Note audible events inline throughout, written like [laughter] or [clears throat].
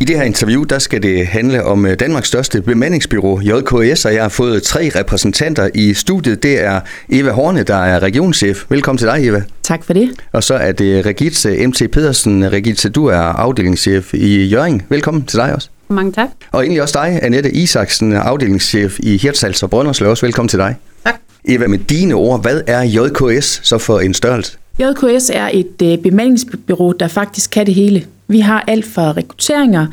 I det her interview, der skal det handle om øh, Danmarks største bemandingsbyrå, JKS, og jeg har fået tre repræsentanter i studiet. Det er Eva Horne, der er regionschef. Velkommen til dig, Eva. Tak for det. Og så er det Regitze MT Pedersen. Regitze, du er afdelingschef i Jørgen. Velkommen til dig også. Mange tak. Og egentlig også dig, Annette Isaksen, afdelingschef i Hirtshals og Brønderslev. Også velkommen til dig. Tak. Eva, med dine ord, hvad er JKS så for en størrelse? JKS er et øh, bemandingsbyrå, der faktisk kan det hele. Vi har alt fra rekrutteringer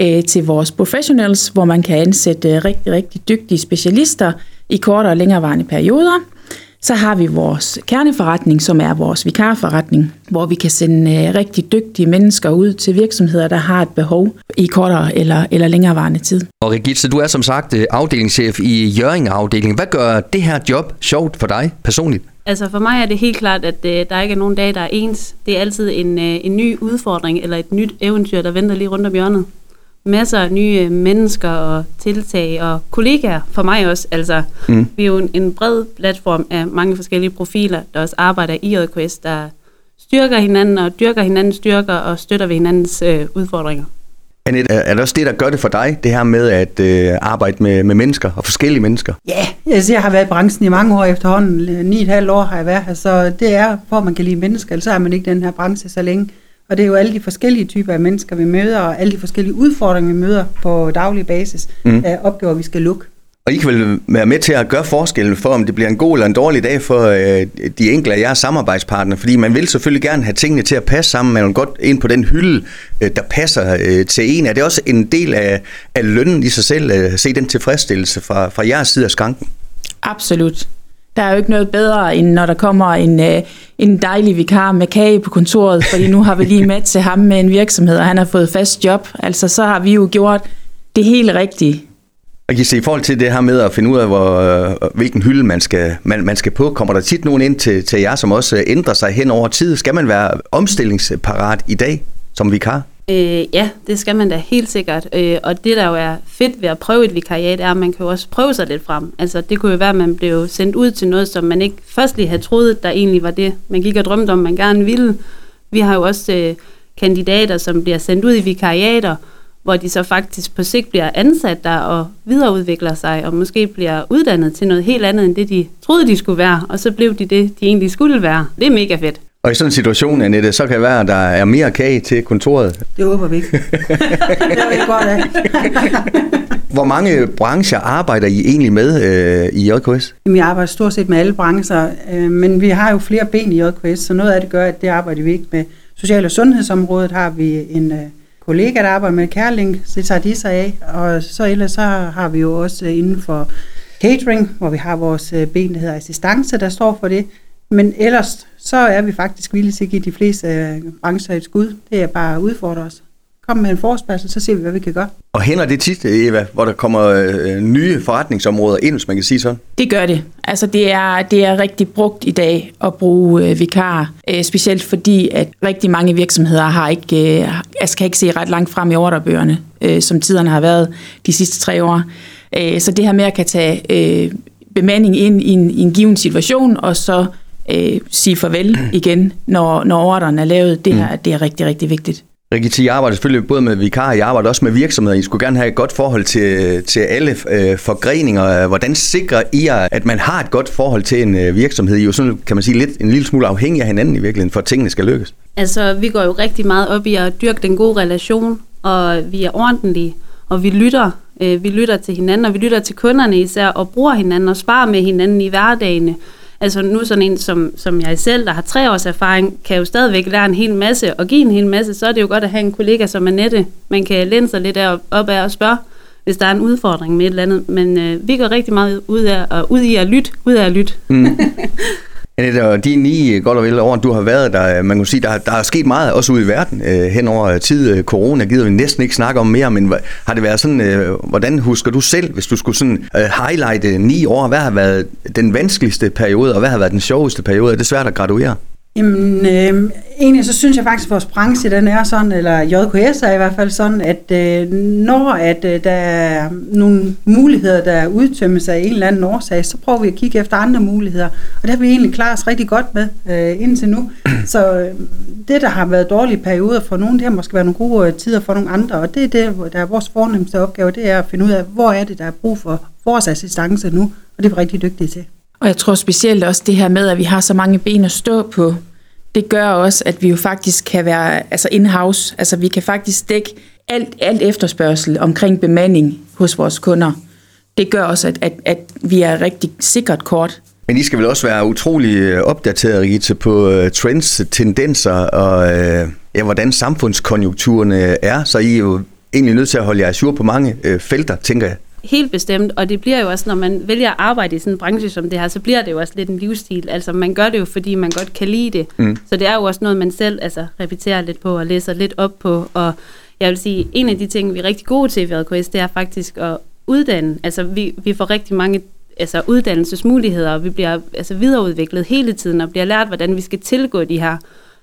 øh, til vores professionals, hvor man kan ansætte øh, rigtig, rigtig dygtige specialister i kortere og længerevarende perioder. Så har vi vores kerneforretning, som er vores vikarforretning, hvor vi kan sende øh, rigtig dygtige mennesker ud til virksomheder, der har et behov i kortere eller, eller længerevarende tid. Og Regitze, du er som sagt øh, afdelingschef i Jørgen afdelingen. Hvad gør det her job sjovt for dig personligt? Altså for mig er det helt klart, at øh, der ikke er nogen dag, der er ens. Det er altid en, øh, en ny udfordring eller et nyt eventyr, der venter lige rundt om hjørnet. Masser af nye mennesker og tiltag og kollegaer for mig også. Altså, mm. Vi er jo en, en bred platform af mange forskellige profiler, der også arbejder i JKS, der styrker hinanden og dyrker hinandens styrker og støtter ved hinandens øh, udfordringer. Annette, er det også det, der gør det for dig, det her med at øh, arbejde med, med mennesker og forskellige mennesker? Ja, altså, jeg har været i branchen i mange år efterhånden. Ni et halvt år har jeg været her, så det er, at man kan lide mennesker, ellers er man ikke den her branche så længe. Og det er jo alle de forskellige typer af mennesker, vi møder, og alle de forskellige udfordringer, vi møder på daglig basis, mm. af opgaver, vi skal lukke. Og I kan vel være med til at gøre forskellen for, om det bliver en god eller en dårlig dag for øh, de enkelte af jeres samarbejdspartnere. Fordi man vil selvfølgelig gerne have tingene til at passe sammen. Man vil godt ind på den hylde, øh, der passer øh, til en. Er det også en del af, af lønnen i sig selv, øh, at øh, se den tilfredsstillelse fra, fra jeres side af skanken? Absolut. Der er jo ikke noget bedre, end når der kommer en, øh, en dejlig vikar med kage på kontoret, fordi nu har vi lige med til ham med en virksomhed, og han har fået fast job. Altså, så har vi jo gjort det helt rigtige. Og kan I forhold til det her med at finde ud af, hvor, øh, hvilken hylde man skal, man, man skal på, kommer der tit nogen ind til, til jer, som også øh, ændrer sig hen over tid? Skal man være omstillingsparat i dag som vikar? Øh, ja, det skal man da helt sikkert. Øh, og det, der jo er fedt ved at prøve et vikariat, er, at man kan jo også prøve sig lidt frem. Altså, det kunne jo være, at man blev sendt ud til noget, som man ikke først lige havde troet, der egentlig var det, man gik og drømte om, man gerne ville. Vi har jo også øh, kandidater, som bliver sendt ud i vikariater, hvor de så faktisk på sigt bliver ansat der og videreudvikler sig, og måske bliver uddannet til noget helt andet, end det de troede, de skulle være, og så blev de det, de egentlig skulle være. Det er mega fedt. Og i sådan en situation, Annette, så kan det være, at der er mere kage til kontoret. Det håber vi ikke. [laughs] det er vi godt af. [laughs] Hvor mange brancher arbejder I egentlig med øh, i JKS? Vi arbejder stort set med alle brancher, øh, men vi har jo flere ben i JKS, så noget af det gør, at det arbejder vi ikke med. Social- og sundhedsområdet har vi en øh, kollega, der arbejder med Kærling, så det tager de sig af. Og så ellers så har vi jo også øh, inden for catering, hvor vi har vores øh, ben, der hedder assistance, der står for det. Men ellers så er vi faktisk villige til at give de fleste øh, brancher et skud. Det er bare at udfordre os. Kom med en forespørgsel, så ser vi, hvad vi kan gøre. Og hænder det tit, Eva, hvor der kommer øh, nye forretningsområder ind, hvis man kan sige sådan? Det gør det. Altså det er, det er rigtig brugt i dag at bruge øh, vikarer, øh, specielt fordi, at rigtig mange virksomheder har ikke, øh, altså kan ikke se ret langt frem i ordrebøgerne, øh, som tiderne har været de sidste tre år. Øh, så det her med at kan tage øh, bemanding ind i en, i en given situation, og så øh, sige farvel igen, når, når ordren er lavet, det her det er rigtig, rigtig vigtigt. Rigitte, I arbejder selvfølgelig både med vikarer, I arbejder også med virksomheder. I skulle gerne have et godt forhold til, til alle øh, forgreninger. Hvordan sikrer I jer, at man har et godt forhold til en øh, virksomhed? I er jo sådan, kan man sige, lidt, en lille smule afhængig af hinanden i virkeligheden, for at tingene skal lykkes. Altså, vi går jo rigtig meget op i at dyrke den gode relation, og vi er ordentlige, og vi lytter. Øh, vi lytter til hinanden, og vi lytter til kunderne især, og bruger hinanden og sparer med hinanden i hverdagene. Altså nu sådan en som, som jeg selv, der har tre års erfaring, kan jo stadigvæk lære en hel masse og give en hel masse, så er det jo godt at have en kollega som Annette. Man kan læne sig lidt op af og spørge, hvis der er en udfordring med et eller andet. Men øh, vi går rigtig meget ud, af, og ud i at lytte, ud af at lytte. Mm. [laughs] Annette, og de ni øh, godt og vel år, du har været der, øh, man kan sige, der, der er sket meget også ude i verden øh, hen over øh, tid. Corona gider vi næsten ikke snakke om mere, men har det været sådan, øh, hvordan husker du selv, hvis du skulle sådan øh, highlighte ni år, hvad har været den vanskeligste periode, og hvad har været den sjoveste periode? Er det svært at graduere? Jamen, øh, egentlig så synes jeg faktisk, at vores branche den er sådan, eller JKS er i hvert fald sådan, at øh, når at, øh, der er nogle muligheder, der udtømmes af en eller anden årsag, så prøver vi at kigge efter andre muligheder. Og det har vi egentlig klaret os rigtig godt med øh, indtil nu. [clears throat] Så øh, det, der har været dårlige perioder for nogen, det har måske været nogle gode øh, tider for nogle andre. Og det er det, der er vores fornemmeste opgave, det er at finde ud af, hvor er det, der er brug for vores assistance nu. Og det er vi rigtig dygtige til. Og jeg tror specielt også det her med, at vi har så mange ben at stå på, det gør også, at vi jo faktisk kan være altså in-house. Altså vi kan faktisk dække alt, alt efterspørgsel omkring bemanding hos vores kunder. Det gør også, at, at, at vi er rigtig sikkert kort. Men I skal vel også være utrolig øh, opdateret, Ritte, på øh, trends, tendenser og øh, ja, hvordan samfundskonjunkturerne er, så I er jo egentlig nødt til at holde jer sur på mange felter, tænker jeg. Helt bestemt, og det bliver jo også, når man vælger at arbejde i sådan en branche som det her, så bliver det jo også lidt en livsstil. Altså man gør det jo, fordi man godt kan lide det. Mm. Så det er jo også noget, man selv altså, repeterer lidt på og læser lidt op på. Og jeg vil sige, en af de ting, vi er rigtig gode til i VRKS, det er faktisk at uddanne. Altså vi, vi får rigtig mange altså, uddannelsesmuligheder, og vi bliver altså, videreudviklet hele tiden og bliver lært, hvordan vi skal tilgå de her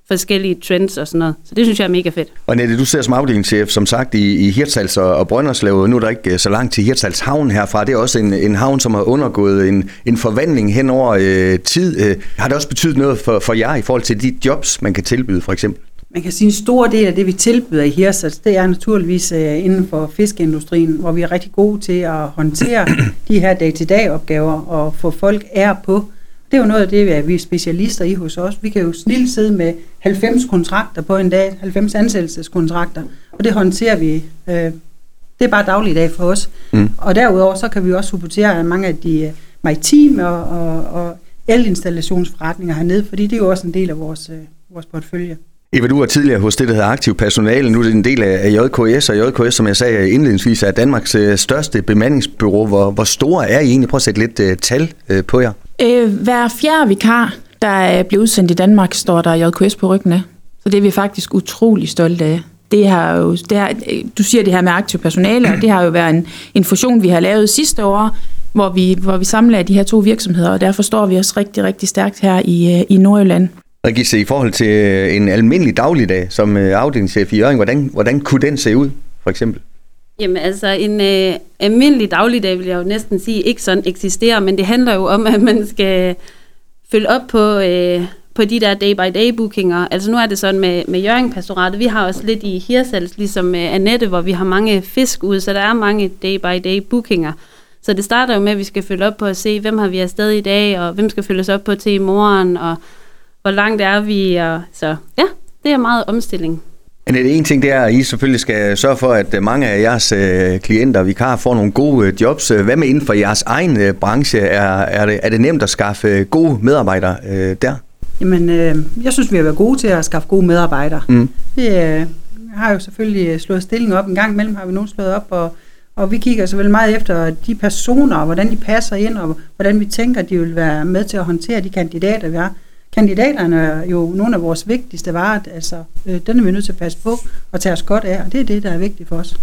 forskellige trends og sådan noget. Så det synes jeg er mega fedt. Og Nette, du ser som afdelingschef, som sagt, i, i Hirtshals og, og Brønderslev. Nu er der ikke øh, så langt til Hirtshals havn herfra. Det er også en, en havn, som har undergået en, en forvandling hen over øh, tid. Øh, har det også betydet noget for, for jer i forhold til de jobs, man kan tilbyde, for eksempel? Man kan sige, en stor del af det, vi tilbyder i Hirsals, det er naturligvis uh, inden for fiskeindustrien, hvor vi er rigtig gode til at håndtere [clears throat] de her dag-til-dag opgaver og få folk er på. Det er jo noget af det, vi er specialister i hos os. Vi kan jo snilt sidde med 90 kontrakter på en dag, 90 ansættelseskontrakter, og det håndterer vi. Øh, det er bare dagligdag for os. Mm. Og derudover så kan vi også supportere mange af de øh, maritime og, og, og elinstallationsforretninger hernede, fordi det er jo også en del af vores, øh, vores portfølje. Eva, du var tidligere hos det, der hedder Aktiv Personale. Nu er det en del af JKS, og JKS, som jeg sagde indledningsvis, er Danmarks største bemandingsbyrå. Hvor, hvor store er I egentlig? Prøv at sætte lidt uh, tal uh, på jer. Øh, hver fjerde vikar, der øh, bliver udsendt i Danmark, står der JKS på ryggen af. Så det er vi faktisk utrolig stolte af. Det har jo, det har, øh, du siger det her med aktiv personale, og det har jo været en, en fusion, vi har lavet sidste år, hvor vi, hvor vi samler de her to virksomheder, og derfor står vi også rigtig, rigtig stærkt her i, øh, i Nordjylland. Regisse, i forhold til en almindelig dagligdag som afdelingschef i Jørgen, hvordan, hvordan kunne den se ud, for eksempel? Jamen altså, en øh, almindelig dagligdag vil jeg jo næsten sige ikke sådan eksisterer, men det handler jo om, at man skal følge op på, øh, på de der day-by-day-bookinger. Altså nu er det sådan med, med Jørgen Pastoratet, vi har også lidt i Hirsals, ligesom med Annette, hvor vi har mange fisk ud, så der er mange day-by-day-bookinger. Så det starter jo med, at vi skal følge op på at se, hvem har vi afsted i dag, og hvem skal følges op på til i morgen, og hvor langt er vi, og så ja, det er meget omstilling. Men det en ting, det er, at I selvfølgelig skal sørge for, at mange af jeres øh, klienter, vikarer, får nogle gode øh, jobs. Hvad med inden for jeres egen øh, branche? Er, er, det, er det nemt at skaffe gode medarbejdere der? Jamen, øh, jeg synes, vi har været gode til at skaffe gode medarbejdere. Mm. Vi øh, har jo selvfølgelig slået stillingen op. En gang imellem har vi nogen slået op, og, og vi kigger selvfølgelig meget efter de personer, og hvordan de passer ind, og hvordan vi tænker, de vil være med til at håndtere de kandidater, vi har kandidaterne er jo nogle af vores vigtigste varer, altså øh, den er vi nødt til at passe på og tage os godt af, og det er det, der er vigtigt for os.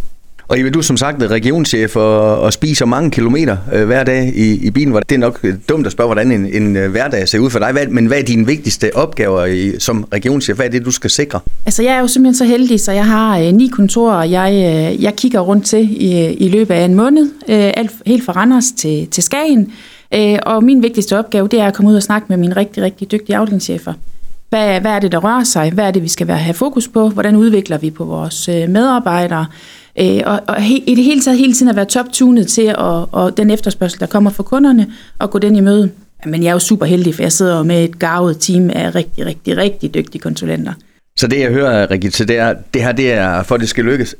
Og Eva, du er som sagt regionschef og, og spiser mange kilometer øh, hver dag i, i bilen. Det er nok øh, dumt at spørge, hvordan en, en øh, hverdag ser ud for dig, men hvad er dine vigtigste opgaver i, som regionschef? Hvad er det, du skal sikre? Altså, jeg er jo simpelthen så heldig, så jeg har øh, ni kontorer, jeg, øh, jeg kigger rundt til i, i løbet af en måned, øh, alt, helt fra Randers til, til Skagen. Øh, og min vigtigste opgave, det er at komme ud og snakke med mine rigtig, rigtig dygtige afdelingschefer. Hvad, hvad er det, der rører sig? Hvad er det, vi skal være, have fokus på? Hvordan udvikler vi på vores øh, medarbejdere? Øh, og, og he, i det hele taget hele tiden at være top-tunet til at, og den efterspørgsel, der kommer fra kunderne, og gå den i møde. Men jeg er jo super heldig, for jeg sidder med et gavet team af rigtig, rigtig, rigtig dygtige konsulenter. Så det, jeg hører, Rigitte, det er, det her det er, for at det skal lykkes,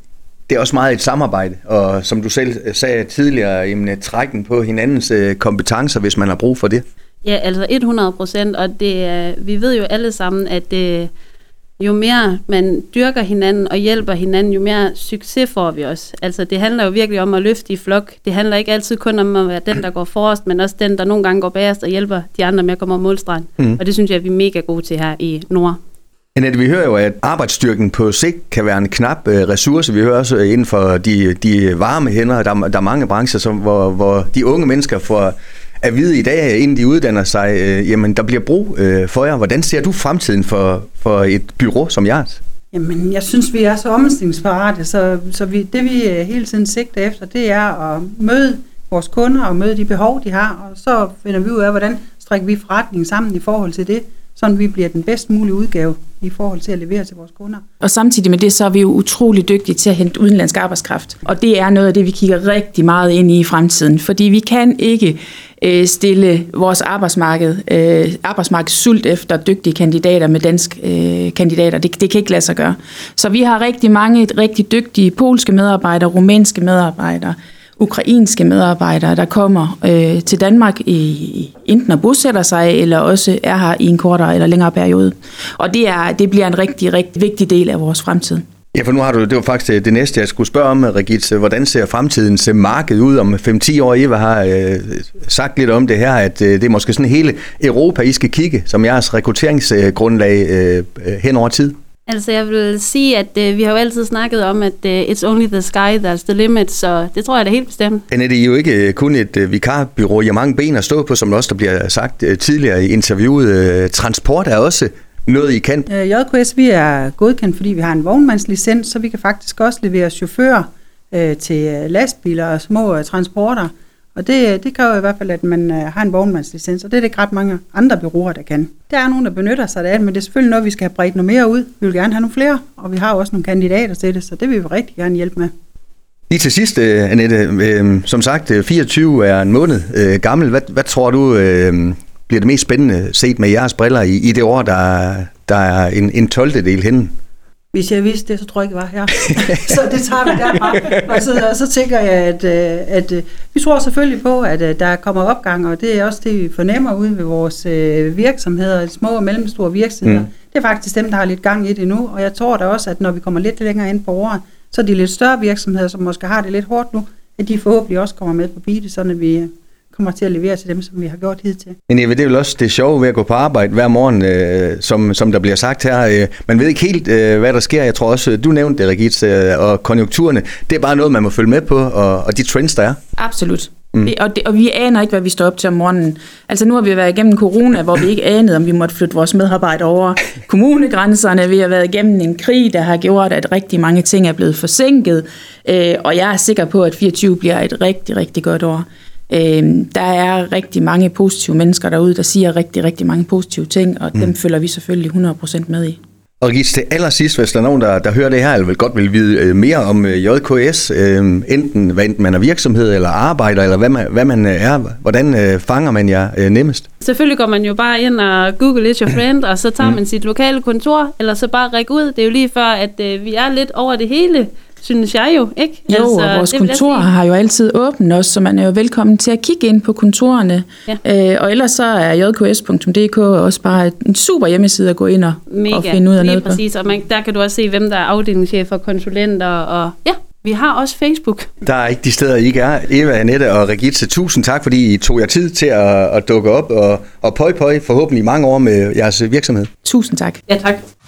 det er også meget et samarbejde, og som du selv sagde tidligere, jamen, trækken på hinandens øh, kompetencer, hvis man har brug for det. Ja, altså 100 procent, og det, vi ved jo alle sammen, at det, jo mere man dyrker hinanden og hjælper hinanden, jo mere succes får vi også. Altså det handler jo virkelig om at løfte i flok. Det handler ikke altid kun om at være den, der går forrest, men også den, der nogle gange går bagerst og hjælper de andre med at komme over målstregen. Mm. Og det synes jeg, vi er mega gode til her i Nord. Annette, vi hører jo, at arbejdsstyrken på sigt kan være en knap øh, ressource. Vi hører også øh, inden for de, de varme hænder, der, der er mange brancher, som, hvor, hvor de unge mennesker får at vide i dag, inden de uddanner sig, øh, jamen der bliver brug øh, for jer. Hvordan ser du fremtiden for, for et bureau som jeres? Jamen, jeg synes, vi er så omstillingsparate, så, så vi, det vi øh, hele tiden sigter efter, det er at møde vores kunder og møde de behov, de har, og så finder vi ud af, hvordan strækker vi forretningen sammen i forhold til det, sådan vi bliver den bedst mulige udgave i forhold til at levere til vores kunder. Og samtidig med det, så er vi jo utrolig dygtige til at hente udenlandsk arbejdskraft. Og det er noget af det, vi kigger rigtig meget ind i i fremtiden. Fordi vi kan ikke øh, stille vores arbejdsmarked, øh, arbejdsmarked sult efter dygtige kandidater med dansk øh, kandidater. Det, det kan ikke lade sig gøre. Så vi har rigtig mange rigtig dygtige polske medarbejdere, rumænske medarbejdere, ukrainske medarbejdere, der kommer øh, til Danmark i, enten at bosætter sig, eller også er her i en kortere eller længere periode. Og det, er, det bliver en rigtig, rigtig vigtig del af vores fremtid. Ja, for nu har du, det var faktisk det næste, jeg skulle spørge om, Regit. Hvordan ser fremtidens marked ud om 5-10 år? Eva har øh, sagt lidt om det her, at øh, det er måske sådan hele Europa, I skal kigge som jeres rekrutteringsgrundlag øh, øh hen over tid. Altså jeg vil sige, at øh, vi har jo altid snakket om, at øh, it's only the sky that's the limit, så det tror jeg er helt bestemt. Annette, I er jo ikke øh, kun et øh, vikarbyrå. I har mange ben at stå på, som også der bliver sagt øh, tidligere i interviewet. Øh, transport er også noget, I kan. Øh, JKS, vi er godkendt, fordi vi har en vognmandslicens, så vi kan faktisk også levere chauffører øh, til øh, lastbiler og små øh, transporter. Og det, det kræver i hvert fald, at man øh, har en vognmandslicens, og det er det ikke ret mange andre byråer, der kan. Der er nogen, der benytter sig af det, men det er selvfølgelig noget, vi skal have bredt noget mere ud. Vi vil gerne have nogle flere, og vi har også nogle kandidater til det, så det vil vi rigtig gerne hjælpe med. Lige til sidst, øh, Annette, øh, som sagt, 24 er en måned gammel. Hvad, hvad tror du bliver det mest spændende set med jeres briller i, i det år, der, der er en, en 12. del henne? Hvis jeg vidste det, så tror jeg ikke, jeg var her. [laughs] så det tager vi derfra. Og så, og så tænker jeg, at, øh, at, at vi tror selvfølgelig på, at øh, der kommer opgang, og det er også det, vi fornemmer ude ved vores øh, virksomheder, små og mellemstore virksomheder. Mm. Det er faktisk dem, der har lidt gang i det nu, og jeg tror da også, at når vi kommer lidt længere ind på året, så er de lidt større virksomheder, som måske har det lidt hårdt nu, at de forhåbentlig også kommer med på beatet, så vi kommer til at levere til dem, som vi har gjort hidtil. Men Eva, det er vel også det sjove ved at gå på arbejde hver morgen, øh, som, som der bliver sagt her. Øh, man ved ikke helt, øh, hvad der sker. Jeg tror også, du nævnte det, Regit, øh, og konjunkturerne. Det er bare noget, man må følge med på, og, og de trends, der er. Absolut. Mm. Det, og, det, og vi aner ikke, hvad vi står op til om morgenen. Altså nu har vi været igennem corona, hvor vi ikke anede, om vi måtte flytte vores medarbejdere over kommunegrænserne. Vi har været igennem en krig, der har gjort, at rigtig mange ting er blevet forsinket. Øh, og jeg er sikker på, at 24 bliver et rigtig, rigtig godt år. Øh, der er rigtig mange positive mennesker derude, der siger rigtig, rigtig mange positive ting, og mm. dem følger vi selvfølgelig 100% med i. Og Gits, til allersidst, hvis der er nogen, der, der hører det her, eller vil godt vil vide øh, mere om øh, JKS, øh, enten hvad enten man er virksomhed eller arbejder, eller hvad man, hvad man øh, er, hvordan øh, fanger man jer øh, nemmest? Selvfølgelig går man jo bare ind og Google is your friend, og så tager mm. man sit lokale kontor, eller så bare række ud. Det er jo lige før, at øh, vi er lidt over det hele synes jeg jo, ikke? Jo, altså, og vores kontor har jo altid åbent også, så man er jo velkommen til at kigge ind på kontorerne. Ja. Øh, og ellers så er jks.dk også bare en super hjemmeside at gå ind og, Mega, og finde ud af noget præcis. på. og man, der kan du også se, hvem der er afdelingschefer, konsulenter og ja, vi har også Facebook. Der er ikke de steder, I ikke er. Eva, Annette og Regitze, tusind tak, fordi I tog jer tid til at, at dukke op og, og pøj pøj forhåbentlig mange år med jeres virksomhed. Tusind tak. Ja, tak.